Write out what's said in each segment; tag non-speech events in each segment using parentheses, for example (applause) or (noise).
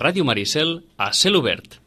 Ràdio Maricel a cel obert.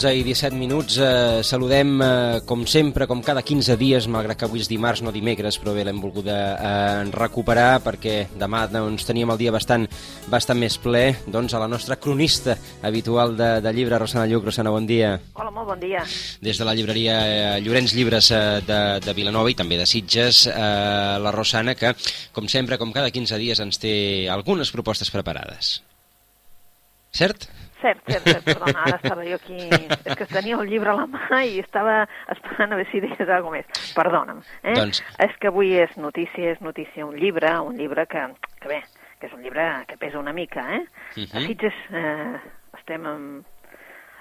11 i 17 minuts. Eh, saludem, eh, com sempre, com cada 15 dies, malgrat que avui és dimarts, no dimecres, però bé, l'hem volgut eh, recuperar perquè demà doncs, teníem el dia bastant, bastant més ple doncs, a la nostra cronista habitual de, de llibre, Rosana Lluc. Rosana, bon dia. Hola, molt bon dia. Des de la llibreria eh, Llorenç Llibres eh, de, de Vilanova i també de Sitges, eh, la Rosana, que, com sempre, com cada 15 dies, ens té algunes propostes preparades. Cert? Cert, cert, cert, perdona, ara estava jo aquí... (laughs) És que tenia el llibre a la mà i estava esperant a veure si deies alguna més. Perdona'm. Eh? Doncs... És que avui és notícia, és notícia un llibre, un llibre que, que bé, que és un llibre que pesa una mica, eh? Uh -huh. A Sitges eh, estem en...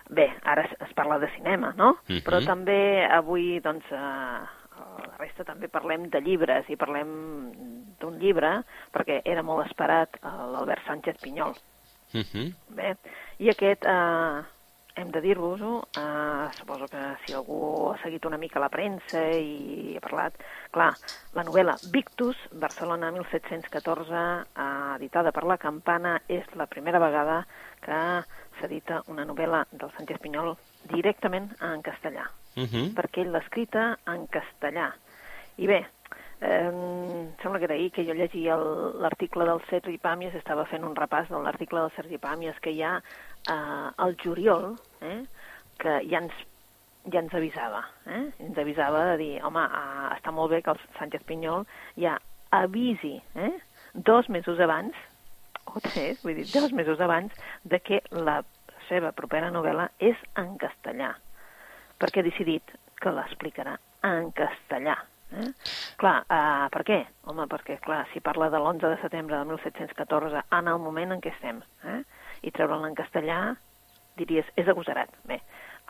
Bé, ara es, es parla de cinema, no? Uh -huh. Però també avui, doncs, eh, la resta també parlem de llibres i parlem d'un llibre, perquè era molt esperat l'Albert Sánchez Pinyol. Uh -huh. Bé, i aquest, eh, hem de dir-vos-ho, eh, suposo que si algú ha seguit una mica la premsa i ha parlat, clar, la novel·la Victus, Barcelona 1714, eh, editada per la Campana, és la primera vegada que s'edita una novel·la del Sánchez Pinyol directament en castellà, uh -huh. perquè ell l'ha escrita en castellà. I bé, Eh, sembla que era ahir que jo llegia l'article del Sergi Pàmies, estava fent un repàs de l'article del Sergi Pàmies que hi ha eh, al juliol, eh, que ja ens, ja ens avisava, eh? ens avisava de dir, home, eh, està molt bé que el Sánchez Pinyol ja avisi eh, dos mesos abans, o tres, vull dir, dos mesos abans, de que la seva propera novel·la és en castellà, perquè ha decidit que l'explicarà en castellà, Eh? Clar, uh, per què? Home, perquè, clar, si parla de l'11 de setembre de 1714, en el moment en què estem, eh? i treure'l en castellà, diries, és agosarat. Bé,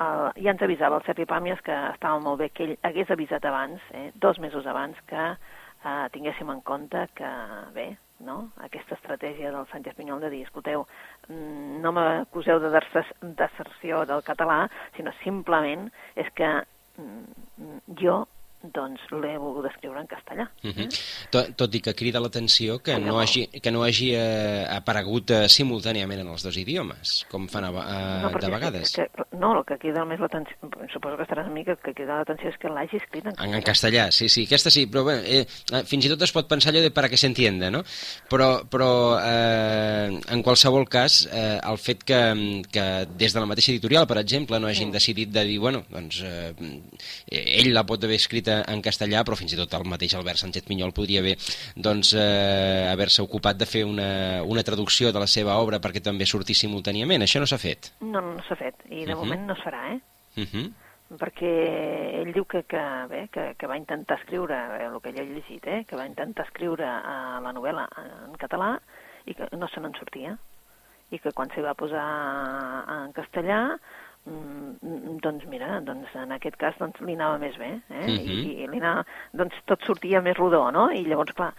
uh, ja ens avisava el Sergi Pàmies que estava molt bé que ell hagués avisat abans, eh, dos mesos abans, que uh, tinguéssim en compte que, bé, no? aquesta estratègia del Sánchez Pinyol de dir, escolteu, mm, no m'acuseu de deserció del català, sinó simplement és que mm, jo doncs l'he volgut escriure en castellà. Uh -huh. eh? tot, tot i que crida l'atenció que, no hagi, que no hagi eh, aparegut eh, simultàniament en els dos idiomes, com fan a, a, no, de vegades. Que, que, no, el que crida més l'atenció, suposo que estaràs amb mi, que, que crida l'atenció és que l'hagi escrit en castellà. En, en castellà, sí, sí, aquesta sí, però bé, eh, eh, fins i tot es pot pensar allò de per a què s'entienda, no? Però, però eh, en qualsevol cas, eh, el fet que, que des de la mateixa editorial, per exemple, no hagin sí. decidit de dir, bueno, doncs eh, ell la pot haver escrit en castellà, però fins i tot el mateix Albert Sánchez Pinyol podria haver doncs, eh, haver-se ocupat de fer una, una traducció de la seva obra perquè també sortís simultàniament. Això no s'ha fet? No, no, s'ha fet, i de uh mhm. -huh. moment no es farà, eh? Uh mhm. -huh perquè ell diu que, que, bé, que, que va intentar escriure, bé, el que ell ha llegit, eh, que va intentar escriure uh, la novel·la en català i que no se n'en sortia i que quan s'hi va posar en castellà doncs mira, doncs en aquest cas doncs, li anava més bé, eh? Uh -huh. I, i li anava, doncs tot sortia més rodó, no? I llavors, clar,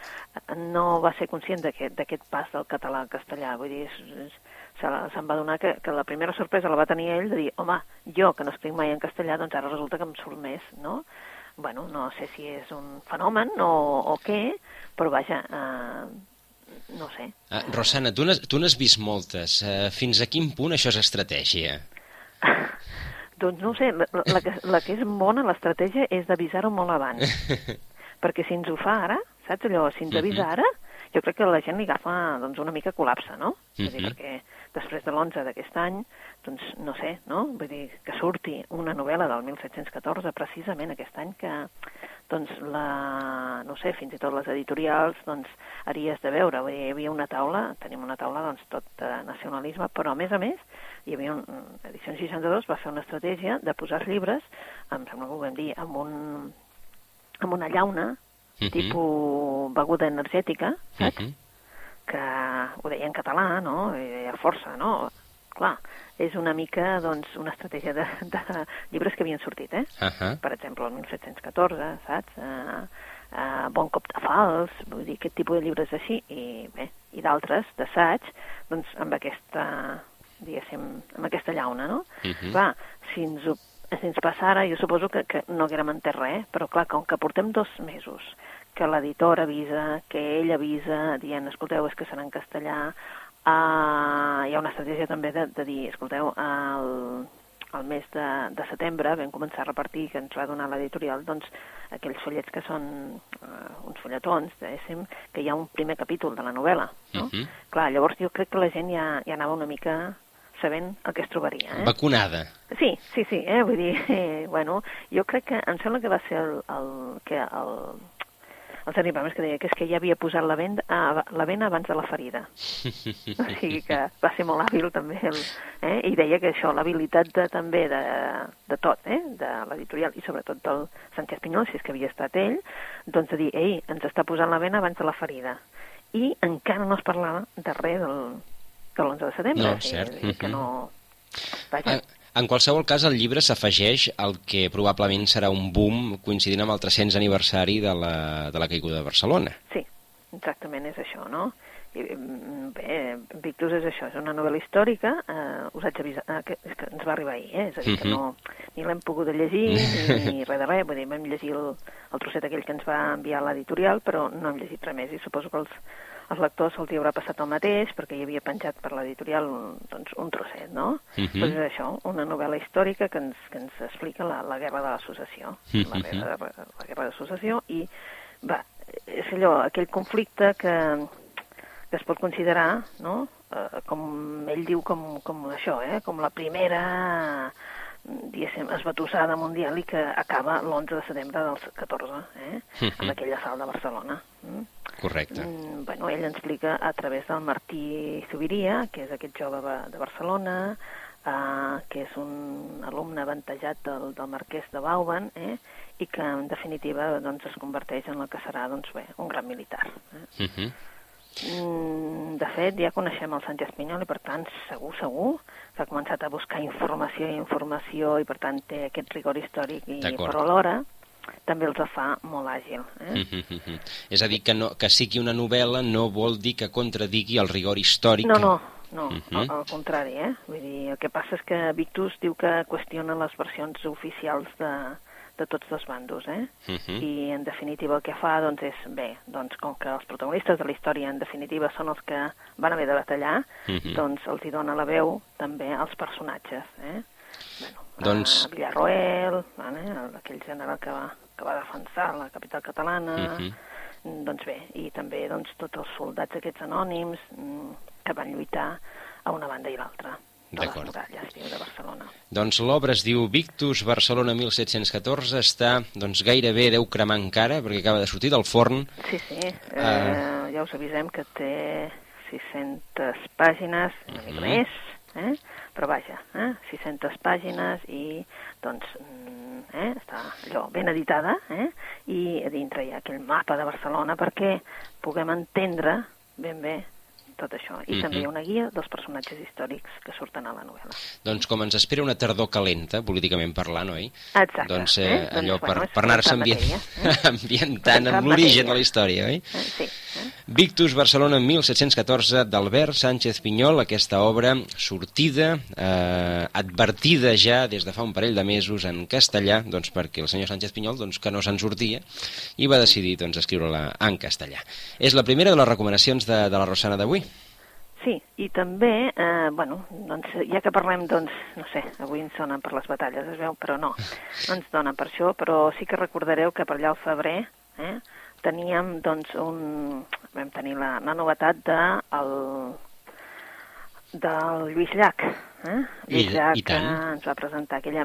no va ser conscient d'aquest pas del català al castellà, vull dir, se'n va donar que, que la primera sorpresa la va tenir ell de dir, home, jo que no escric mai en castellà, doncs ara resulta que em surt més, no? Bueno, no sé si és un fenomen o, o què, però vaja, eh, no sé. Uh, Rosana, tu n'has vist moltes. Uh, fins a quin punt això és estratègia? Doncs no sé, la, la, que, la que és bona, l'estratègia, és d'avisar-ho molt abans. (laughs) Perquè si ens ho fa ara, saps allò, si ens avisa mhm. ara, jo crec que la gent li agafa doncs, una mica col·lapse, no? Uh -huh. Dir, mhm. perquè després de l'11 d'aquest any, doncs no sé, no? Vull dir, que surti una novel·la del 1714 precisament aquest any que, doncs, la, no sé, fins i tot les editorials, doncs, haries de veure. Vull dir, hi havia una taula, tenim una taula, doncs, tot de nacionalisme, però a més a més hi havia un, Edició 62 va fer una estratègia de posar els llibres, em sembla que ho vam dir, amb, un, amb una llauna, uh mhm. -huh. tipus beguda energètica, saps? Uh mhm. -huh. Que ho deia en català, no? I deia força, no? Clar, és una mica, doncs, una estratègia de, (laughs) de llibres que havien sortit, eh? Uh -huh. Per exemple, el 1714, saps? Uh, uh, Bon cop de fals, vull dir, aquest tipus de llibres així, i bé, i d'altres, d'assaig, doncs amb aquesta, diguéssim, amb aquesta llauna, no? Uh. -huh. Va, si ens, ho, si ens passara, jo suposo que, que no haguérem entès res, però clar, com que portem dos mesos, que l'editor avisa, que ell avisa, dient, escolteu, és que serà en castellà, uh, hi ha una estratègia també de, de dir, escolteu, el, el mes de, de setembre vam començar a repartir, que ens va donar l'editorial, doncs, aquells follets que són uh, uns fulletons, diguéssim, que hi ha un primer capítol de la novel·la, no? Mhm. Clar, llavors jo crec que la gent ja, ja anava una mica sabent el que es trobaria, eh? Vacunada. Sí, sí, sí, eh? vull dir, (laughs) eh, bueno, jo crec que, em sembla que va ser el, el que el, el Sergi Pàmies que deia que és que ja havia posat la, venda, ah, la vena abans de la ferida. (laughs) O sigui que va ser molt hàbil també, el, eh? i deia que això, l'habilitat de, també de, de tot, eh? de l'editorial i sobretot del Sánchez Pinyol, si és que havia estat ell, doncs de dir, ei, ens està posant la vena abans de la ferida. I encara no es parlava de res del, de l'11 de setembre. No, cert. vull dir Que Mhm. no... Vaja, En, en qualsevol cas, el llibre s'afegeix al que probablement serà un boom coincidint amb el 300 aniversari de la, de la caiguda de Barcelona. Sí, exactament és això, no? I, mm, bé, Victus és això, és una novel·la històrica, eh, us haig d'avisar, eh, que, és que ens va arribar ahir, eh? és a dir, que Mhm. no, ni l'hem pogut llegir, ni, ni (laughs) res de res, vull dir, vam llegir el, el trosset aquell que ens va enviar l'editorial, però no hem llegit res més, i suposo que els, els lectors se'ls hi haurà passat el mateix, perquè hi havia penjat per l'editorial doncs, un trosset, no? Mhm. Doncs és això, una novel·la històrica que ens, que ens explica la, la guerra de l'associació, la, Mhm. guerra, la guerra d'associació, i va, és allò, aquell conflicte que, que es pot considerar, no?, eh, com ell diu, com, com això, eh?, com la primera, diguéssim, esbatussada mundial i que acaba l'11 de setembre del 14, eh?, Mhm. amb aquell assalt de Barcelona. Mm? Correcte. Mm, bueno, ell explica a través del Martí Zubiria, que és aquest jove de Barcelona, uh, que és un alumne avantatjat del, del marquès de Bauban, eh? i que en definitiva doncs, es converteix en el que serà doncs, bé, un gran militar. Eh? Mhm. Mm, de fet, ja coneixem el Sánchez Pinyol i, per tant, segur, segur, que ha començat a buscar informació i informació i, per tant, té aquest rigor històric, i, però alhora també els fa molt àgil. Eh? Mhm, mhm. És a dir, que, no, que sigui una novel·la no vol dir que contradigui el rigor històric. No, no, no, Mhm. al, al contrari, eh? Vull dir, el que passa és que Victus diu que qüestiona les versions oficials de, de tots dos bandos, eh? Mhm. I, en definitiva, el que fa, doncs, és, bé, doncs, com que els protagonistes de la història, en definitiva, són els que van haver de batallar, Mhm. doncs els hi dona la veu també als personatges, eh? Bueno, Doncs- a Villarroel, vale? aquell general que va, que va defensar la capital catalana, Mhm. doncs bé, i també doncs, tots els soldats aquests anònims mm, que van lluitar a una banda i l'altra D'acord. muralles diu, de Barcelona. Doncs l'obra es diu Victus, Barcelona 1714, està doncs, gairebé deu cremar encara, perquè acaba de sortir del forn. Sí, sí, eh, Ah. ja us avisem que té 600 pàgines, una mica Mhm. més, eh? però vaja, eh? 600 pàgines i doncs mm, eh? està allò ben editada eh? i a dintre hi ha aquell mapa de Barcelona perquè puguem entendre ben bé tot això. I Mhm. també hi ha una guia dels personatges històrics que surten a la novel·la. Doncs com ens espera una tardor calenta, políticament parlant, oi? Exacte. Doncs eh, eh? allò doncs, per, bueno, per anar-se ambient, eh? (laughs) ambientant en l'origen de la història, oi? Eh? Sí. Eh? Victus, Barcelona 1714, d'Albert Sánchez Pinyol, aquesta obra sortida, eh, advertida ja des de fa un parell de mesos en castellà, doncs perquè el senyor Sánchez Pinyol doncs, que no se'n sortia i va decidir doncs, escriure-la en castellà. És la primera de les recomanacions de, de la Rosana d'avui. Sí, i també, eh, bueno, doncs, ja que parlem, doncs, no sé, avui ens donen per les batalles, es veu, però no, no ens donen per això, però sí que recordareu que per allà al febrer eh, teníem, doncs, un... vam tenir la, la novetat de el, del Lluís Llach, eh? I- i tant. ens va presentar aquella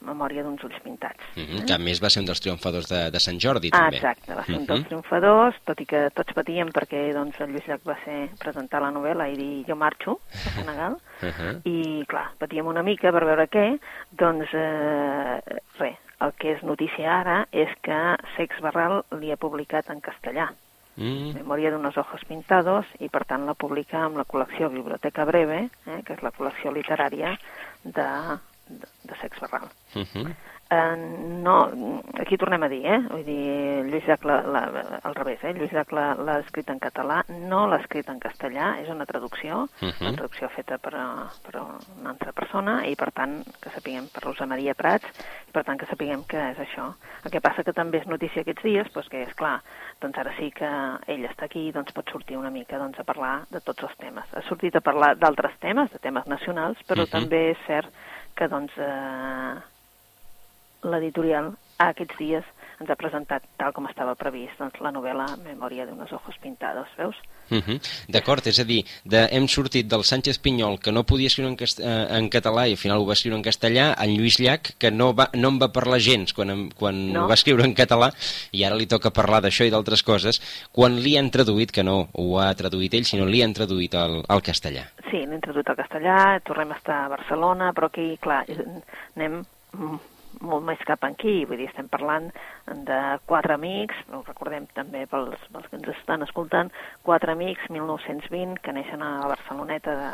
memòria d'uns ulls pintats. Mm -hmm, que a més va ser un dels triomfadors de, de Sant Jordi, Ah, també. exacte, va ser un Mhm. dels triomfadors, tot i que tots patíem perquè doncs, el Lluís Llach va ser presentar la novel·la i dir jo marxo a Senegal, (laughs) Uh -huh. i clar, patíem una mica per veure què, doncs eh, res, el que és notícia ara és que Sex Barral li ha publicat en castellà, Mm. Memòria d'unos ojos pintados, i per tant la publica amb la col·lecció Biblioteca Breve, eh, que és la col·lecció literària de, de, de Sex Barral. Uh -huh. Uh, no, aquí tornem a dir, eh? Vull dir, Lluís Llach, la, la, al revés, eh? Lluís Llach l'ha escrit en català, no l'ha escrit en castellà, és una traducció, uh -huh. una traducció feta per, per una altra persona, i per tant, que sapiguem per Rosa Maria Prats, i per tant que sapiguem que és això. El que passa que també és notícia aquests dies, doncs que és clar, doncs ara sí que ell està aquí, doncs pot sortir una mica doncs, a parlar de tots els temes. Ha sortit a parlar d'altres temes, de temes nacionals, però uh -huh. també és cert que doncs, eh, l'editorial aquests dies ens ha presentat, tal com estava previst, doncs, la novel·la Memòria d'unos ojos pintados, veus? Uh -huh. D'acord, és a dir, de, hem sortit del Sánchez Pinyol, que no podia escriure en, cast eh, en català i al final ho va escriure en castellà, en Lluís Llach, que no, va, no en va parlar gens quan, quan no. ho va escriure en català, i ara li toca parlar d'això i d'altres coses, quan li han traduït, que no ho ha traduït ell, sinó li han traduït al, al castellà. Sí, l'hem traduït al castellà, tornem a estar a Barcelona, però aquí, clar, anem molt més cap aquí, vull dir, estem parlant de quatre amics, recordem també pels, pels que ens estan escoltant, quatre amics, 1920, que neixen a la Barceloneta de,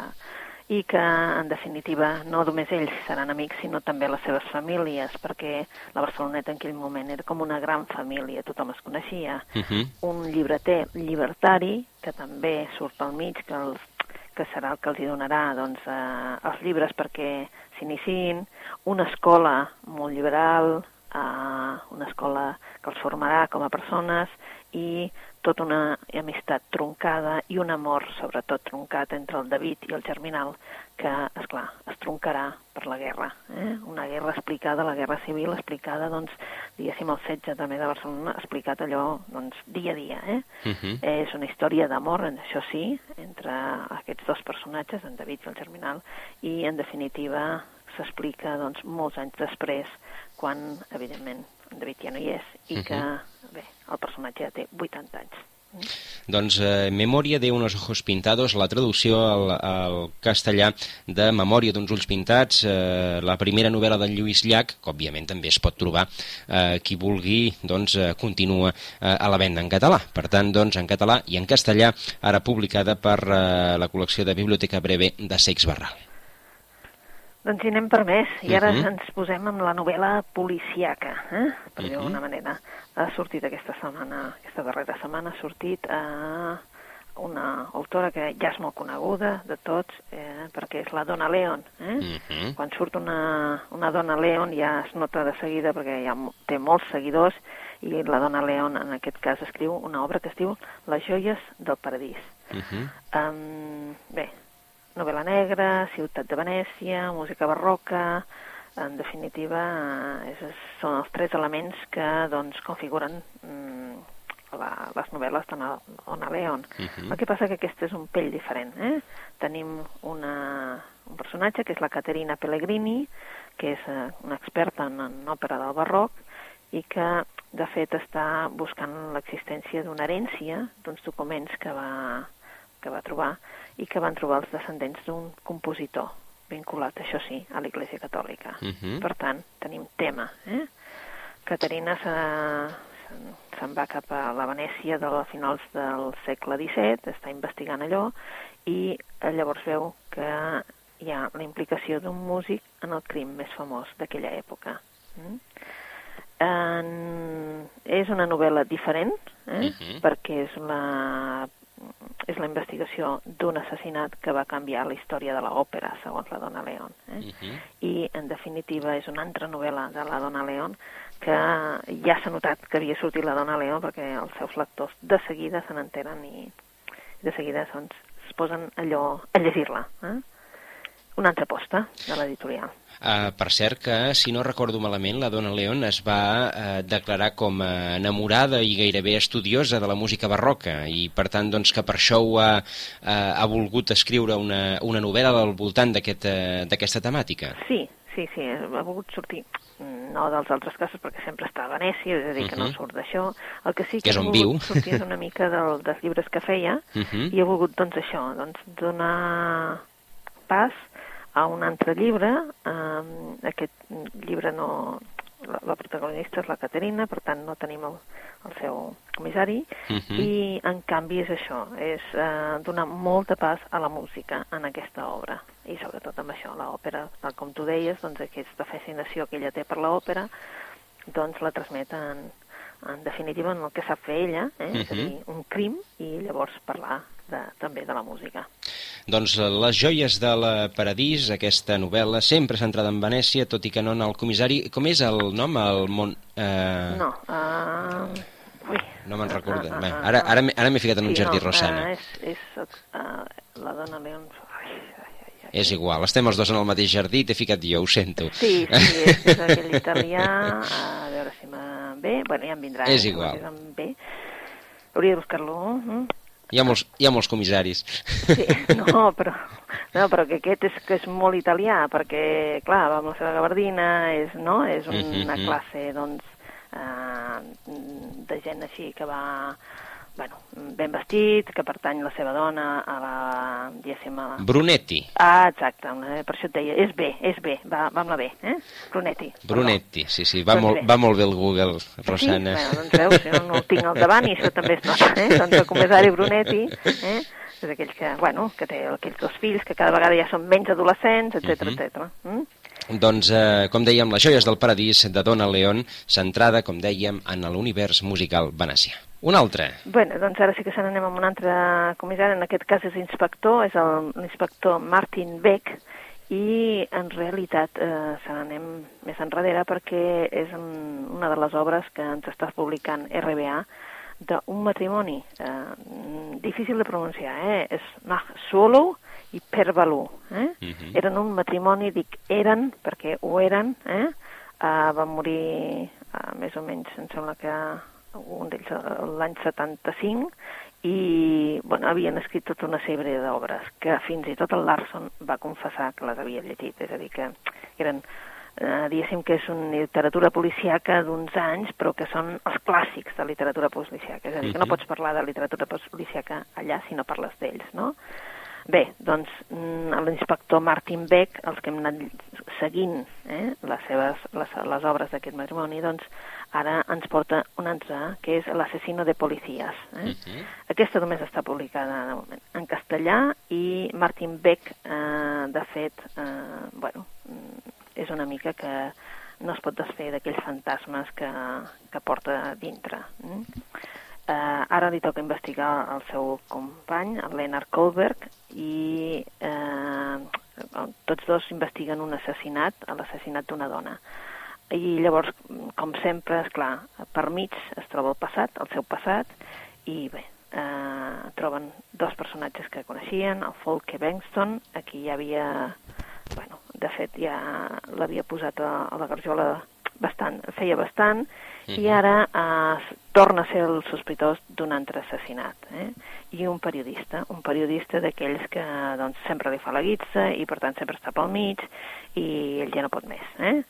i que, en definitiva, no només ells seran amics, sinó també les seves famílies, perquè la Barceloneta en aquell moment era com una gran família, tothom es coneixia. Uh mhm. -huh. Un llibreter llibertari, que també surt al mig, que, els, que serà el que els hi donarà doncs, eh, els llibres perquè s'iniciïn, una escola molt liberal, eh, una escola que els formarà com a persones i tota una amistat troncada i un amor sobretot troncat entre el David i el Germinal que, és clar es troncarà per la guerra. Eh? Una guerra explicada, la guerra civil explicada, doncs, diguéssim, el setge també de Barcelona, explicat allò, doncs, dia a dia. Eh? Uh mhm. -huh. És una història d'amor, això sí, entre aquests dos personatges, en David i el Germinal, i, en definitiva, s'explica doncs, molts anys després, quan, evidentment, en David ja no hi és, i uh -huh. que, mhm. bé, el personatge ja té 80 anys. Doncs eh, Memòria de unos ojos pintados, la traducció al, al castellà de Memòria d'uns ulls pintats, eh, la primera novel·la de Lluís Llach, que òbviament també es pot trobar eh, qui vulgui, doncs eh, continua eh, a la venda en català. Per tant, doncs, en català i en castellà, ara publicada per eh, la col·lecció de Biblioteca Breve de Seix Barral. Doncs hi anem per més, i ara uh mhm. -huh. ens posem amb la novel·la policiaca, eh? per uh -huh. d'alguna mhm. manera. Ha sortit aquesta setmana, aquesta darrera setmana, ha sortit eh, una autora que ja és molt coneguda de tots, eh, perquè és la Dona Leon. Eh? Uh mhm. -huh. Quan surt una, una Dona Leon ja es nota de seguida perquè ja té molts seguidors i la Dona Leon en aquest cas escriu una obra que es diu Les joies del paradís. Uh -huh. um, bé, novel·la negra, ciutat de Venècia, música barroca, en definitiva és, són els tres elements que doncs, configuren mm, la, les novel·les de Ona Leon. Uh -huh. El que passa que aquest és un pell diferent. Eh? Tenim una, un personatge que és la Caterina Pellegrini, que és eh, una experta en, en òpera del barroc i que de fet està buscant l'existència d'una herència d'uns documents que va, que va trobar i que van trobar els descendents d'un compositor vinculat, això sí, a l'Iglésia Catòlica. Uh mhm. -huh. Per tant, tenim tema. Eh? Caterina se'n va cap a la Venècia de finals del segle XVII, està investigant allò, i llavors veu que hi ha la implicació d'un músic en el crim més famós d'aquella època. Mm? En... És una novel·la diferent, eh? uh mhm. -huh. perquè és la és la investigació d'un assassinat que va canviar la història de l'òpera, segons la Dona León. Eh? Uh -huh. I, en definitiva, és una altra novel·la de la Dona León que ja s'ha notat que havia sortit la Dona León perquè els seus lectors de seguida se n'enteren i de seguida doncs, es posen allò a llegir-la. Eh? Una altra aposta de l'editorial. Uh, per cert que, si no recordo malament, la Dona León es va uh, declarar com a enamorada i gairebé estudiosa de la música barroca i per tant doncs, que per això ho ha, uh, ha volgut escriure una, una novel·la al voltant d'aquesta aquest, temàtica. Sí, sí, sí, ha volgut sortir no dels altres casos perquè sempre està a Venècia, és a dir, que uh -huh. no mhm. surt d'això. El que sí que, que ha volgut viu. sortir una mica del, dels llibres que feia uh mhm. -huh. i ha volgut, doncs, això, doncs, donar pas a un altre llibre. Eh, aquest llibre no, la, la protagonista és la Caterina, per tant no tenim el, el seu comissari, uh -huh. i en canvi és això, és eh, donar molta pas a la música en aquesta obra, i sobretot amb això, l'òpera, tal com tu deies, doncs aquesta fascinació que ella té per l'òpera, doncs la transmet en, en definitiva en el que sap fer ella, eh? uh -huh. és a dir, un crim, i llavors parlar de, també de la música. Doncs eh, Les joies de la Paradís, aquesta novel·la, sempre centrada en Venècia, tot i que no en el comissari. Com és el nom? El món... Eh... No, uh... Ui. No me'n recordo. Uh, uh, uh, ara ara, ara m'he ficat en un sí, jardí no, Rosana. Uh, és, és uh, la dona León... És igual, estem els dos en el mateix jardí, t'he ficat jo, ho sento. Sí, sí, (laughs) és, és aquell italià, a veure si me ve, bueno, ja em vindrà. És eh, igual. Si ve. Hauria de buscar-lo. Mm? Hi ha molts, hi ha molts comissaris. Sí, no, però, no, però que aquest és, que és molt italià, perquè, clar, va amb la seva gabardina, és, no? és una uh -huh. classe, doncs, eh, de gent així que va bueno, ben vestit, que pertany la seva dona a la, diguéssim... A la... Brunetti. Ah, exacte, per això et deia, és bé, és bé, va, va amb la B, eh? Brunetti. Brunetti, perdó. sí, sí, va, doncs molt, va molt bé el Google, Rosana. Sí? Bueno, doncs veus, jo no el tinc al davant i això també es nota, eh? Doncs el comissari Brunetti, eh? És aquell que, bueno, que té aquells dos fills que cada vegada ja són menys adolescents, etc uh -huh. etc. Mm? Doncs, eh, com dèiem, Les joies del paradís de Dona León, centrada, com dèiem, en l'univers musical venecià. Un altre. Bueno, doncs ara sí que se n'anem amb un altre comissari, en aquest cas és inspector, és l'inspector Martin Beck, i en realitat eh, se n'anem més enrere perquè és una de les obres que ens està publicant RBA d'un matrimoni eh, difícil de pronunciar, eh? és Solo i Pervalú. Eh? Uh mhm. -huh. Eren un matrimoni, dic eren, perquè ho eren, eh? Uh, van morir uh, més o menys, em sembla que un d'ells eh, l'any 75, i bueno, havien escrit tota una sèrie d'obres que fins i tot el Larson va confessar que les havia llegit, és a dir, que eren eh, diguéssim que és una literatura policiaca d'uns anys, però que són els clàssics de literatura policiaca, és a dir, que no pots parlar de literatura policiaca allà si no parles d'ells, no? Bé, doncs mm, l'inspector Martin Beck, els que hem anat seguint eh, les, seves, les, les obres d'aquest matrimoni, doncs ara ens porta un altre, que és L'assassino de policies. Eh? Uh -huh. Aquesta només està publicada de moment en castellà i Martin Beck, eh, de fet, eh, bueno, és una mica que no es pot desfer d'aquells fantasmes que, que porta dintre. Eh? Eh, ara li toca investigar el seu company, el Leonard Kohlberg, i eh, tots dos investiguen un assassinat, l'assassinat d'una dona. I llavors, com sempre, és clar, per mig es troba el passat, el seu passat, i bé, eh, troben dos personatges que coneixien, el Folke Bengston, aquí ja havia, bueno, de fet ja l'havia posat a, a la garjola bastant, feia bastant, -huh. i ara eh, torna a ser el sospitós d'un altre assassinat. Eh? I un periodista, un periodista d'aquells que doncs, sempre li fa la guitza i per tant sempre està pel mig i ell ja no pot més. Eh?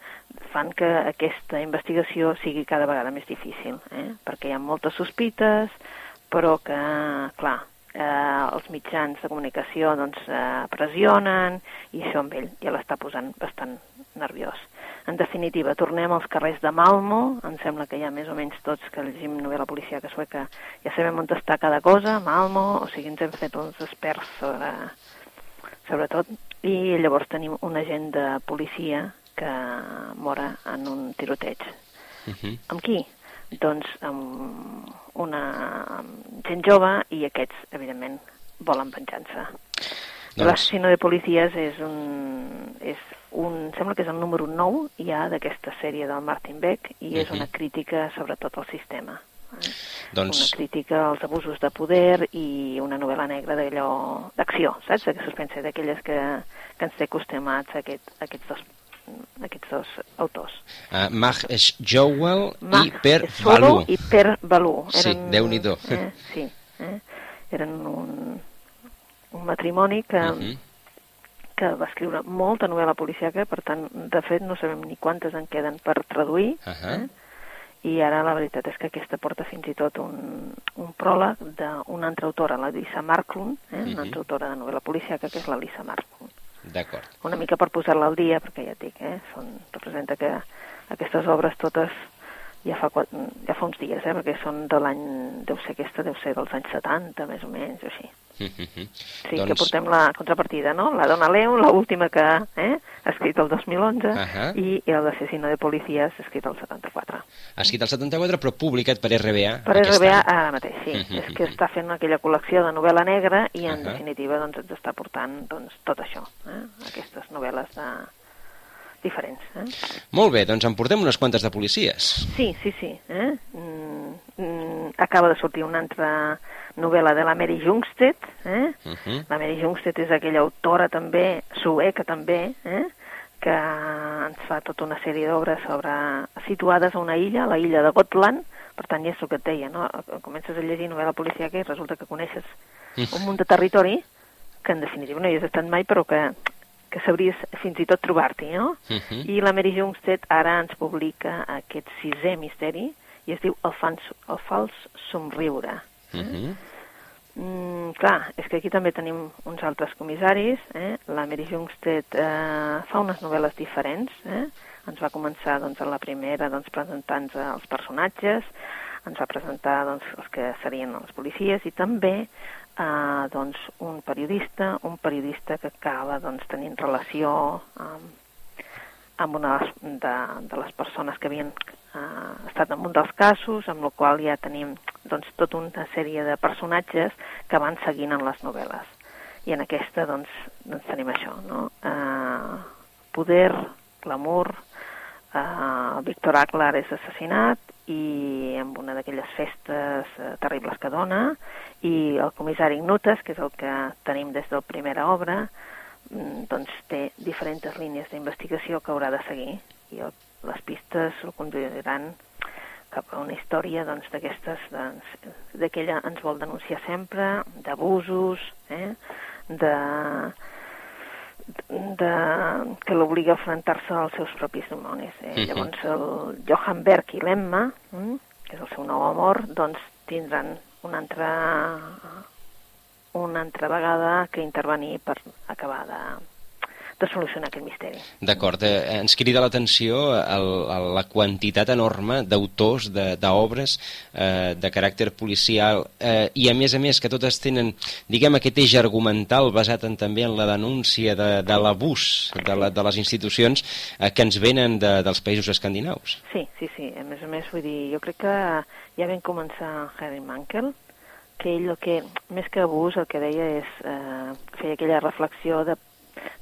Fan que aquesta investigació sigui cada vegada més difícil, eh? perquè hi ha moltes sospites, però que, clar, eh, els mitjans de comunicació doncs, eh, pressionen i això amb ell ja l'està posant bastant nerviós. En definitiva, tornem als carrers de Malmo, em sembla que ja més o menys tots que llegim novel·la policíaca sueca ja sabem on està cada cosa, Malmo, o sigui, ens hem fet uns experts sobre, sobre tot, i llavors tenim un agent de policia que mora en un tiroteig. Uh mhm. -huh. Amb qui? Doncs amb una gent jove i aquests, evidentment, volen venjança. Doncs... L'assassino de policies és un, és un, sembla que és el número 9 ja d'aquesta sèrie del Martin Beck i és uh -huh. una crítica sobretot al sistema. Eh? Doncs... Una crítica als abusos de poder i una novel·la negra d'allò d'acció, saps? De suspense, d'aquelles que, que ens té acostumats a, aquest, a aquests dos aquests dos autors. Uh, Mag Jowell i Per Balú. i Per Balú. Eren, sí, déu-n'hi-do. Eh, sí, eh? eren un, un matrimoni que, uh -huh que va escriure molta novel·la policiaca, per tant, de fet, no sabem ni quantes en queden per traduir, uh -huh. eh? i ara la veritat és que aquesta porta fins i tot un, un pròleg d'una altra autora, la Lisa Marklund, eh? uh -huh. una altra autora de novel·la policiaca, que és la Lisa Marklund. D'acord. Una mica per posar-la al dia, perquè ja et dic, eh, són, representa que aquestes obres totes ja fa, ja fa uns dies, eh, perquè són de l'any, deu ser aquesta, deu ser dels anys 70, més o menys, o així. Sí, doncs... que portem la contrapartida, no? La Dona Leo, l'última que eh, ha escrit el 2011, uh -huh. i, i el d'Assassino de Policies escrit el 74. Ha escrit el 74, però publicat per RBA Per RBA any. ara mateix, sí. Uh -huh. És que està fent aquella col·lecció de novel·la negra i, en uh -huh. definitiva, doncs, ens està portant doncs, tot això, eh? aquestes novel·les de, diferents. Eh? Molt bé, doncs en portem unes quantes de policies. Sí, sí, sí. Eh? Mm, mm, acaba de sortir una altra novel·la de la Mary Jungstedt. Eh? Uh -huh. La Mary Jungstedt és aquella autora també, sueca també, eh? que ens fa tota una sèrie d'obres sobre situades a una illa, la illa de Gotland, per tant, ja és el que et deia, no? Comences a llegir novel·la policíaca i resulta que coneixes -huh. un munt de territori que en definitiva no hi has estat mai, però que, que sabries fins i tot trobar-t'hi, no? Uh -huh. I la Mary Jungstedt ara ens publica aquest sisè misteri i es diu El, fans, el fals somriure. Uh mhm. -huh. mm, clar, és que aquí també tenim uns altres comissaris. Eh? La Mary Jungstedt eh, fa unes novel·les diferents. Eh? Ens va començar doncs, a la primera doncs, presentant els personatges, ens va presentar doncs, els que serien els policies i també eh, doncs, un periodista, un periodista que acaba doncs, tenint relació amb, amb una de, de les persones que havien eh, estat en un dels casos, amb el qual ja tenim doncs, tota una sèrie de personatges que van seguint en les novel·les. I en aquesta doncs, doncs tenim això, no? Eh, poder, glamour, eh, Víctor Aklar és assassinat i amb una d'aquelles festes eh, terribles que dona i el comissari Ignutes, que és el que tenim des de la primera obra, mm, doncs té diferents línies d'investigació que haurà de seguir i el les pistes el conduiran cap a una història doncs, d'aquestes, doncs, de que ella ens vol denunciar sempre, d'abusos, eh? de, de, que l'obliga a enfrontar-se als seus propis dimonis. Eh? Uh -huh. Llavors el Johan Berg i l'Emma, eh? que és el seu nou amor, doncs tindran una altra, una altra vegada que intervenir per acabar de, de solucionar aquest misteri. D'acord, eh, ens crida l'atenció la quantitat enorme d'autors, d'obres eh, de caràcter policial eh, i a més a més que totes tenen, diguem, aquest eix argumental basat en, també en la denúncia de, de l'abús de, la, de les institucions eh, que ens venen de, dels països escandinaus. Sí, sí, sí, a més a més vull dir, jo crec que ja vam començar Harry Mankel, que ell el que, més que abús, el que deia és eh, fer aquella reflexió de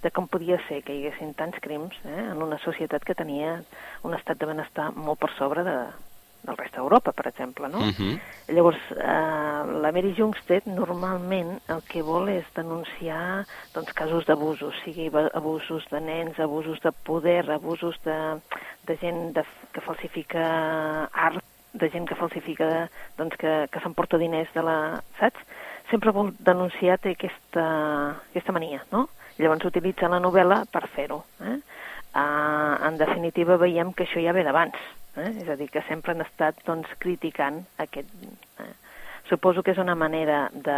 de com podia ser que hi haguessin tants crims eh, en una societat que tenia un estat de benestar molt per sobre de, del rest d'Europa, per exemple, no? Uh -huh. Llavors, eh, la Mary Jungstedt normalment el que vol és denunciar doncs, casos d'abusos, sigui abusos de nens, abusos de poder, abusos de, de gent de, que falsifica art, de gent que falsifica, doncs, que, que s'emporta diners de la... saps? Sempre vol denunciar té aquesta, aquesta mania, no? Llavors utilitza la novel·la per fer-ho. Eh? Uh, en definitiva veiem que això ja ve d'abans, eh? és a dir, que sempre han estat doncs, criticant aquest... Eh? Suposo que és una manera de,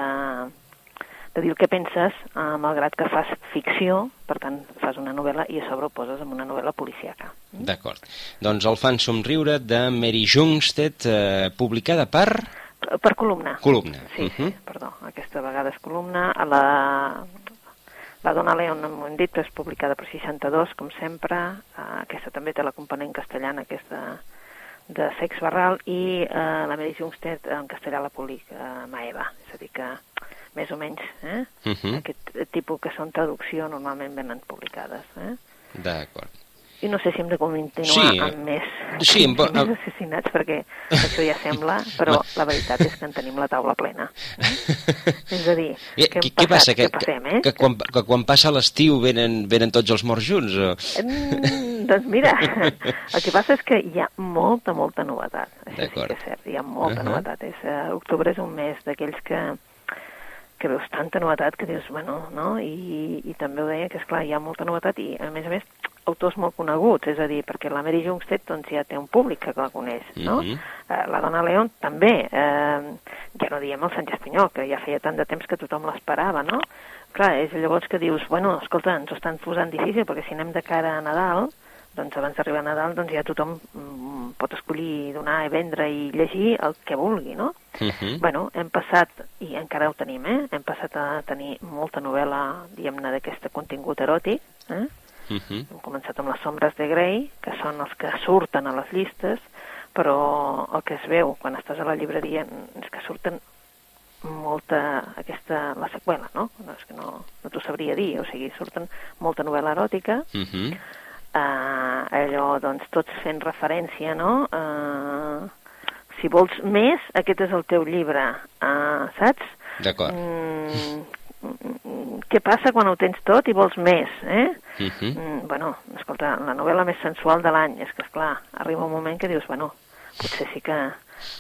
de dir el que penses, eh, malgrat que fas ficció, per tant, fas una novel·la i a sobre ho poses en una novel·la policíaca. Mm? D'acord. Doncs el fan somriure de Mary Jungstedt, eh, publicada per... Per columna. Columna. Sí, uh -huh. sí, perdó. Aquesta vegada és columna. A la, la Dona Leon, hem dit, és publicada per 62, com sempre. Uh, aquesta també té la component castellana, aquesta de sex barral, i uh, la Mary Jungstedt en castellà la publica uh, Maeva. És a dir que, més o menys, eh? Uh -huh. aquest tipus que són traducció normalment venen publicades. Eh? D'acord i no sé si hem de continuar sí. amb més, sí, amb, (laughs) amb... més assassinats, perquè això ja sembla, (laughs) però la veritat és que en tenim la taula plena. Eh? (laughs) és a dir, I, què, què, passa? Que, passem, eh? que, quan, que quan passa l'estiu venen, venen tots els morts junts? O? Mm, doncs mira, el que passa és que hi ha molta, molta novetat. Això sí que és cert, hi ha molta uh -huh. novetat. És, uh, octubre és un mes d'aquells que que veus tanta novetat que dius, bueno, no? I, i també ho deia, que és clar, hi ha molta novetat i, a més a més, autors molt coneguts, és a dir, perquè la Mary Jungstedt doncs, ja té un públic que la coneix, no? Mm -hmm. eh, la dona León també, eh, ja no diem el Sant Espanyol, que ja feia tant de temps que tothom l'esperava, no? Clar, és llavors que dius, bueno, escolta, ens ho estan posant difícil, perquè si anem de cara a Nadal, doncs abans d'arribar a Nadal doncs ja tothom mm, pot escollir, donar i vendre i llegir el que vulgui, no? Uh -huh. Bueno, hem passat, i encara ho tenim, eh? Hem passat a tenir molta novel·la, diguem-ne, d'aquest contingut eròtic, eh? Uh -huh. Hem començat amb les sombres de Grey, que són els que surten a les llistes, però el que es veu quan estàs a la llibreria és que surten molta, aquesta, la seqüela, no? no és que no, no t'ho sabria dir, o sigui, surten molta novel·la eròtica, uh -huh eh, allò, doncs, tots fent referència, no? Eh, si vols més, aquest és el teu llibre, eh, saps? D'acord. Mm, què passa quan ho tens tot i vols més, eh? Uh -huh. mm, bueno, escolta, la novel·la més sensual de l'any, és que, és clar, arriba un moment que dius, bueno, potser sí que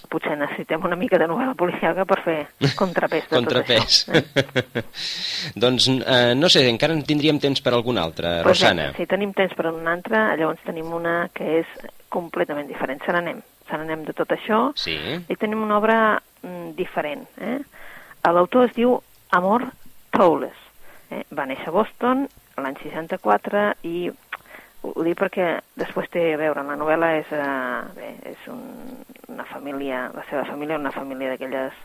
potser necessitem una mica de novel·la policiaca per fer (laughs) contrapès de contrapès. tot això. Eh? (laughs) doncs, eh, no sé, encara en tindríem temps per alguna altra, pues Rosana. Bé, si tenim temps per una altra, llavors tenim una que és completament diferent. Se n'anem, se n'anem de tot això sí. i tenim una obra mm, diferent. Eh? L'autor es diu Amor Towles. Eh? Va néixer a Boston l'any 64 i ho dic perquè després té a veure, la novel·la és, uh, bé, és un, una família, la seva família una família d'aquelles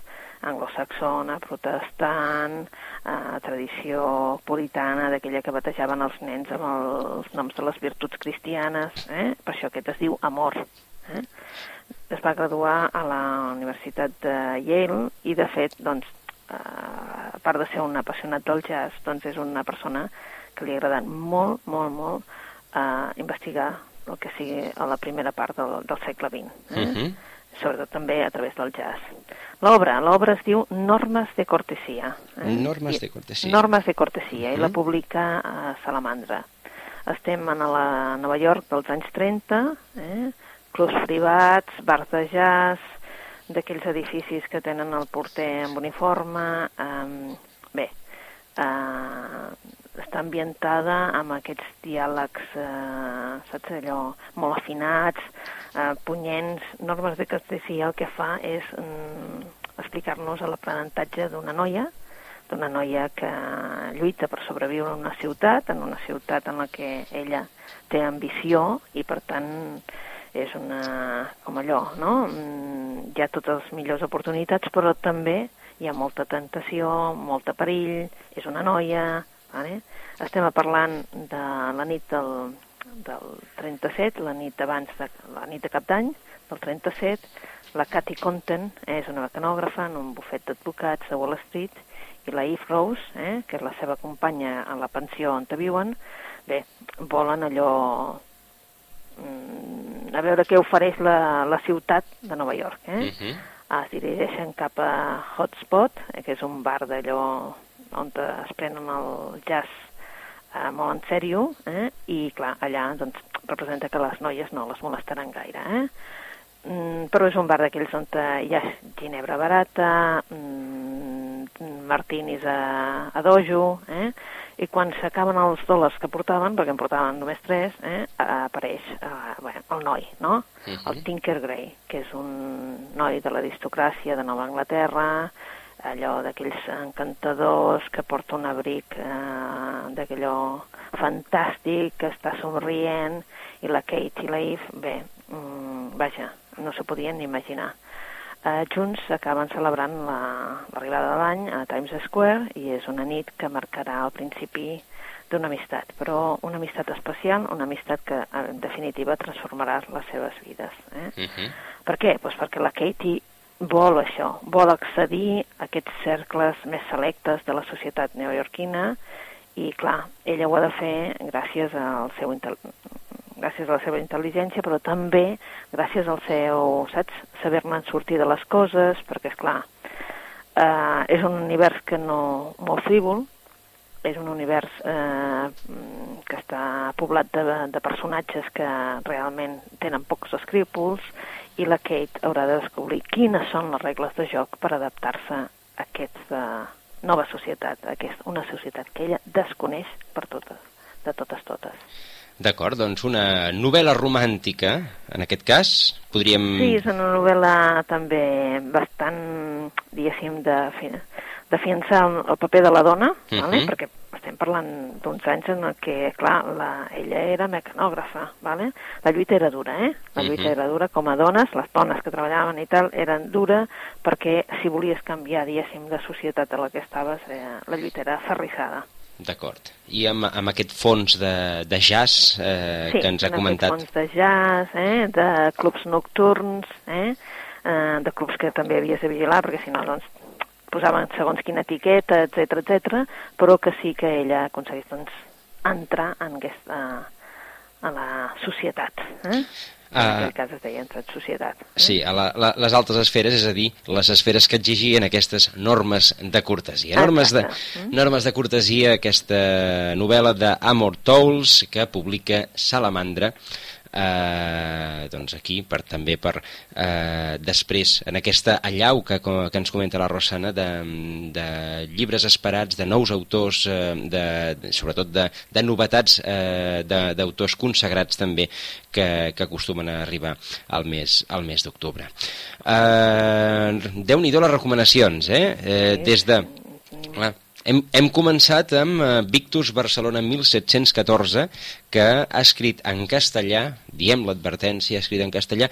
anglosaxona, protestant, eh, tradició puritana, d'aquella que batejaven els nens amb els noms de les virtuts cristianes, eh? per això aquest es diu Amor. Eh? Es va graduar a la Universitat de Yale i, de fet, doncs, eh, a part de ser un apassionat del jazz, doncs és una persona que li ha agradat molt, molt, molt a investigar el que sigui a la primera part del, del segle XX, eh? uh -huh. sobretot també a través del jazz. L'obra, l'obra es diu Normes de cortesia. Eh? Normes de cortesia. Normes de cortesia, uh -huh. i la publica a Salamandra. Estem en la Nova York dels anys 30, eh? clubs privats, bars de jazz, d'aquells edificis que tenen el porter amb uniforme, eh, bé, eh, està ambientada amb aquests diàlegs, eh, saps allò, molt afinats, eh, punyents, normes de cortesia el que fa és mm, explicar-nos l'aprenentatge d'una noia, d'una noia que lluita per sobreviure en una ciutat, en una ciutat en la que ella té ambició i per tant és una, com allò, no? Mm, hi ha totes les millors oportunitats, però també hi ha molta tentació, molta perill, és una noia, Vale? Estem parlant de la nit del, del 37, la nit abans de, la nit de cap d'any, del 37, la Cathy Conten és una mecanògrafa en un bufet d'advocats de Wall Street i la Eve Rose, eh, que és la seva companya a la pensió on viuen, bé, volen allò a veure què ofereix la, la ciutat de Nova York. Eh? Uh -huh. Es dirigeixen cap a Hotspot, eh, que és un bar d'allò on es prenen el jazz eh, molt en sèrio, eh? i clar, allà doncs, representa que les noies no les molestaran gaire. Eh? Mm, però és un bar d'aquells on hi ha ginebra barata, mm, martinis a, a dojo, eh? I quan s'acaben els dòlars que portaven, perquè en portaven només tres, eh, apareix eh, bueno, el noi, no? Uh -huh. El Tinker Gray, que és un noi de l'aristocràcia de Nova Anglaterra, allò d'aquells encantadors que porta un abric eh, d'aquellò fantàstic, que està somrient, i la Kate i la Eve, bé, mm, vaja, no s'ho podien ni imaginar. Eh, junts acaben celebrant l'arribada la, de l'any a Times Square i és una nit que marcarà el principi d'una amistat, però una amistat especial, una amistat que en definitiva transformarà les seves vides. Eh? Uh -huh. Per què? Pues perquè la Katie vol això, vol accedir a aquests cercles més selectes de la societat neoyorquina i, clar, ella ho ha de fer gràcies al seu gràcies a la seva intel·ligència, però també gràcies al seu, saps, saber-ne sortir de les coses, perquè, és clar, eh, és un univers que no, molt frívol, és un univers eh, que està poblat de, de personatges que realment tenen pocs escrípols i la Kate haurà de descobrir quines són les regles de joc per adaptar-se a aquesta nova societat, a aquesta, una societat que ella desconeix per totes, de totes totes. D'acord, doncs una novel·la romàntica, en aquest cas, podríem... Sí, és una novel·la també bastant, diguéssim, de, de fiançar el paper de la dona, uh -huh. vale? perquè estem parlant d'uns anys en què, clar, la, ella era mecanògrafa, vale? la lluita era dura, eh? La lluita uh -huh. era dura com a dones, les dones que treballaven i tal, eren dura perquè si volies canviar, diguéssim, de societat a la que estaves, eh, la lluita era ferrissada. D'acord. I amb, amb aquest fons de, de jazz eh, sí, que ens ha comentat... Sí, fons de jazz, eh, de clubs nocturns, eh, eh, de clubs que també havies de vigilar, perquè si no, doncs, posaven segons quina etiqueta, etc etc, però que sí que ella aconseguís doncs, entrar en aquesta, a la societat. Eh? En uh, aquest cas es deia en societat. Eh? Sí, a la, la, les altres esferes, és a dir, les esferes que exigien aquestes normes de cortesia. Normes de, mm. normes de cortesia, aquesta novel·la d'Amor Tolls, que publica Salamandra, eh, doncs aquí per, també per eh, després en aquesta allau que, que ens comenta la Rosana de, de llibres esperats, de nous autors eh, de, de, sobretot de, de novetats eh, d'autors consagrats també que, que acostumen a arribar al mes, al mes d'octubre. Eh, Déu-n'hi-do les recomanacions eh? eh des de... Clar, hem, hem començat amb uh, Victus Barcelona 1714, que ha escrit en castellà, diem l'advertència, ha escrit en castellà.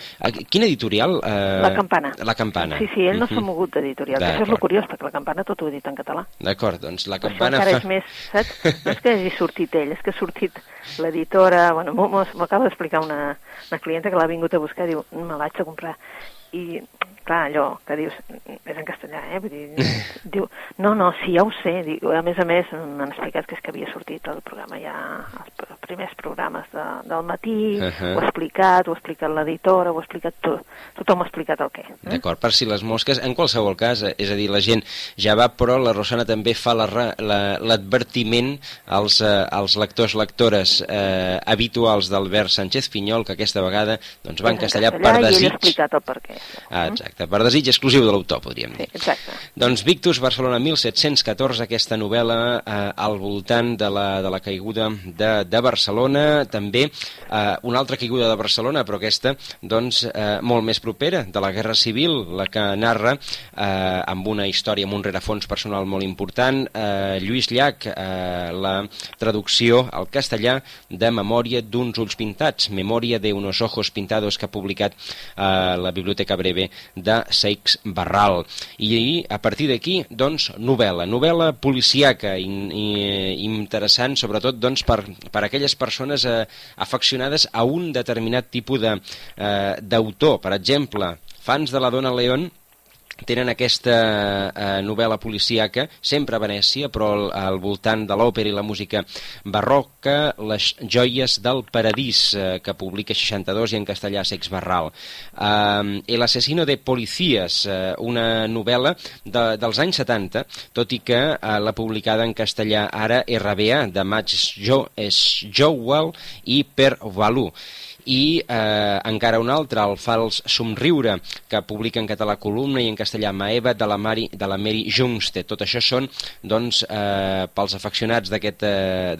Quin editorial? Uh, la Campana. La Campana. Sí, sí, ell no s'ha uh -huh. mogut d'editorial. Això és el curiós, perquè la Campana tot ho ha dit en català. D'acord, doncs la Campana... Això fa... és més, saps? No és que hagi sortit ell, és que ha sortit l'editora... Bueno, m'acaba d'explicar una, una clienta que l'ha vingut a buscar, diu, me l'haig de comprar. I clar, allò que dius, és en castellà, eh? Vull dir, (laughs) diu, no, no, sí, ja ho sé. Diu, a més a més, m'han explicat que és que havia sortit el programa ja, els primers programes de, del matí, uh -huh. ho ha explicat, ho ha explicat l'editora, ho ha explicat tot, tothom ha explicat el què. Eh? D'acord, per si les mosques, en qualsevol cas, eh, és a dir, la gent ja va, però la Rosana també fa l'advertiment la, als, eh, als lectors, lectores eh, habituals d'Albert Sánchez Pinyol, que aquesta vegada doncs, va en castellà, castellà per desig. I ell ha explicat el per què. Ah, exacte exacte, per desig exclusiu de l'autor, podríem dir. Sí, exacte. Doncs Victus, Barcelona 1714, aquesta novel·la eh, al voltant de la, de la caiguda de, de Barcelona, també eh, una altra caiguda de Barcelona, però aquesta doncs, eh, molt més propera, de la Guerra Civil, la que narra eh, amb una història, amb un rerefons personal molt important, eh, Lluís Llach, eh, la traducció al castellà de Memòria d'uns ulls pintats, Memòria de unos ojos pintados que ha publicat eh, la Biblioteca Breve de Seix Barral. I a partir d'aquí, doncs, novel·la. Novel·la policiaca i, i, interessant, sobretot doncs, per, per aquelles persones eh, afeccionades a un determinat tipus d'autor. Eh, per exemple, fans de la Dona León tenen aquesta eh, novel·la policíaca, sempre a Venècia, però al, al voltant de l'òpera i la música barroca, Les joies del paradís, eh, que publica 62 i en castellà Sex Barral. Eh, El asesino de policías, eh, una novel·la de, dels anys 70, tot i que eh, la publicada en castellà ara RBA, de Max jo, Jowell i Per Valú i eh, encara un altre, el Fals Somriure, que publica en català columna i en castellà Maeva, de la, Mari, de la Mary Jungstedt. Tot això són, doncs, eh, pels afeccionats d'aquesta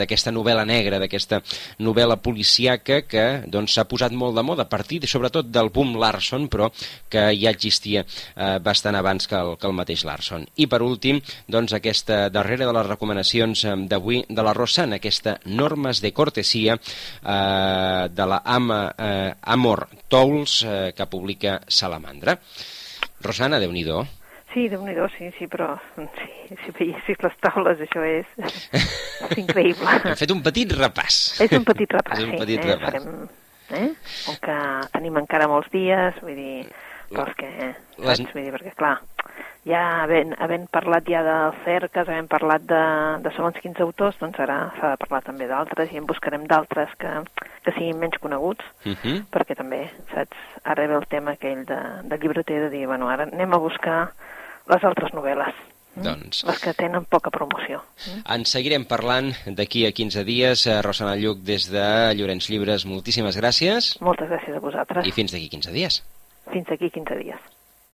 aquest, novel·la negra, d'aquesta novel·la policiaca que doncs, s'ha posat molt de moda, a partir, sobretot, del boom Larson, però que ja existia eh, bastant abans que el, que el mateix Larson. I, per últim, doncs, aquesta darrera de les recomanacions d'avui de la Rosana, aquesta Normes de Cortesia eh, de la AMA eh, Amor Tolls, eh, que publica Salamandra. Rosana, déu nhi Sí, déu nhi sí, sí, però sí, si veiessis les taules, això és, és (laughs) increïble. Hem fet un petit repàs. És un petit repàs, és un petit sí. Eh? Repàs. Farem, eh? Com que tenim encara molts dies, vull dir, però és que, eh, Les... Vull dir, perquè, clar, ja havent, havent parlat ja de cerques, havent parlat de, de segons quins autors, doncs ara s'ha de parlar també d'altres i en buscarem d'altres que, que siguin menys coneguts, uh mhm. -huh. perquè també, saps, ara ve el tema aquell de, del llibreter de dir, bueno, ara anem a buscar les altres novel·les. Mm? Doncs... Les que tenen poca promoció. Mm? En seguirem parlant d'aquí a 15 dies. Eh, Rosana Lluc, des de Llorenç Llibres, moltíssimes gràcies. Moltes gràcies a vosaltres. I fins d'aquí 15 dies. Fins d'aquí 15 dies.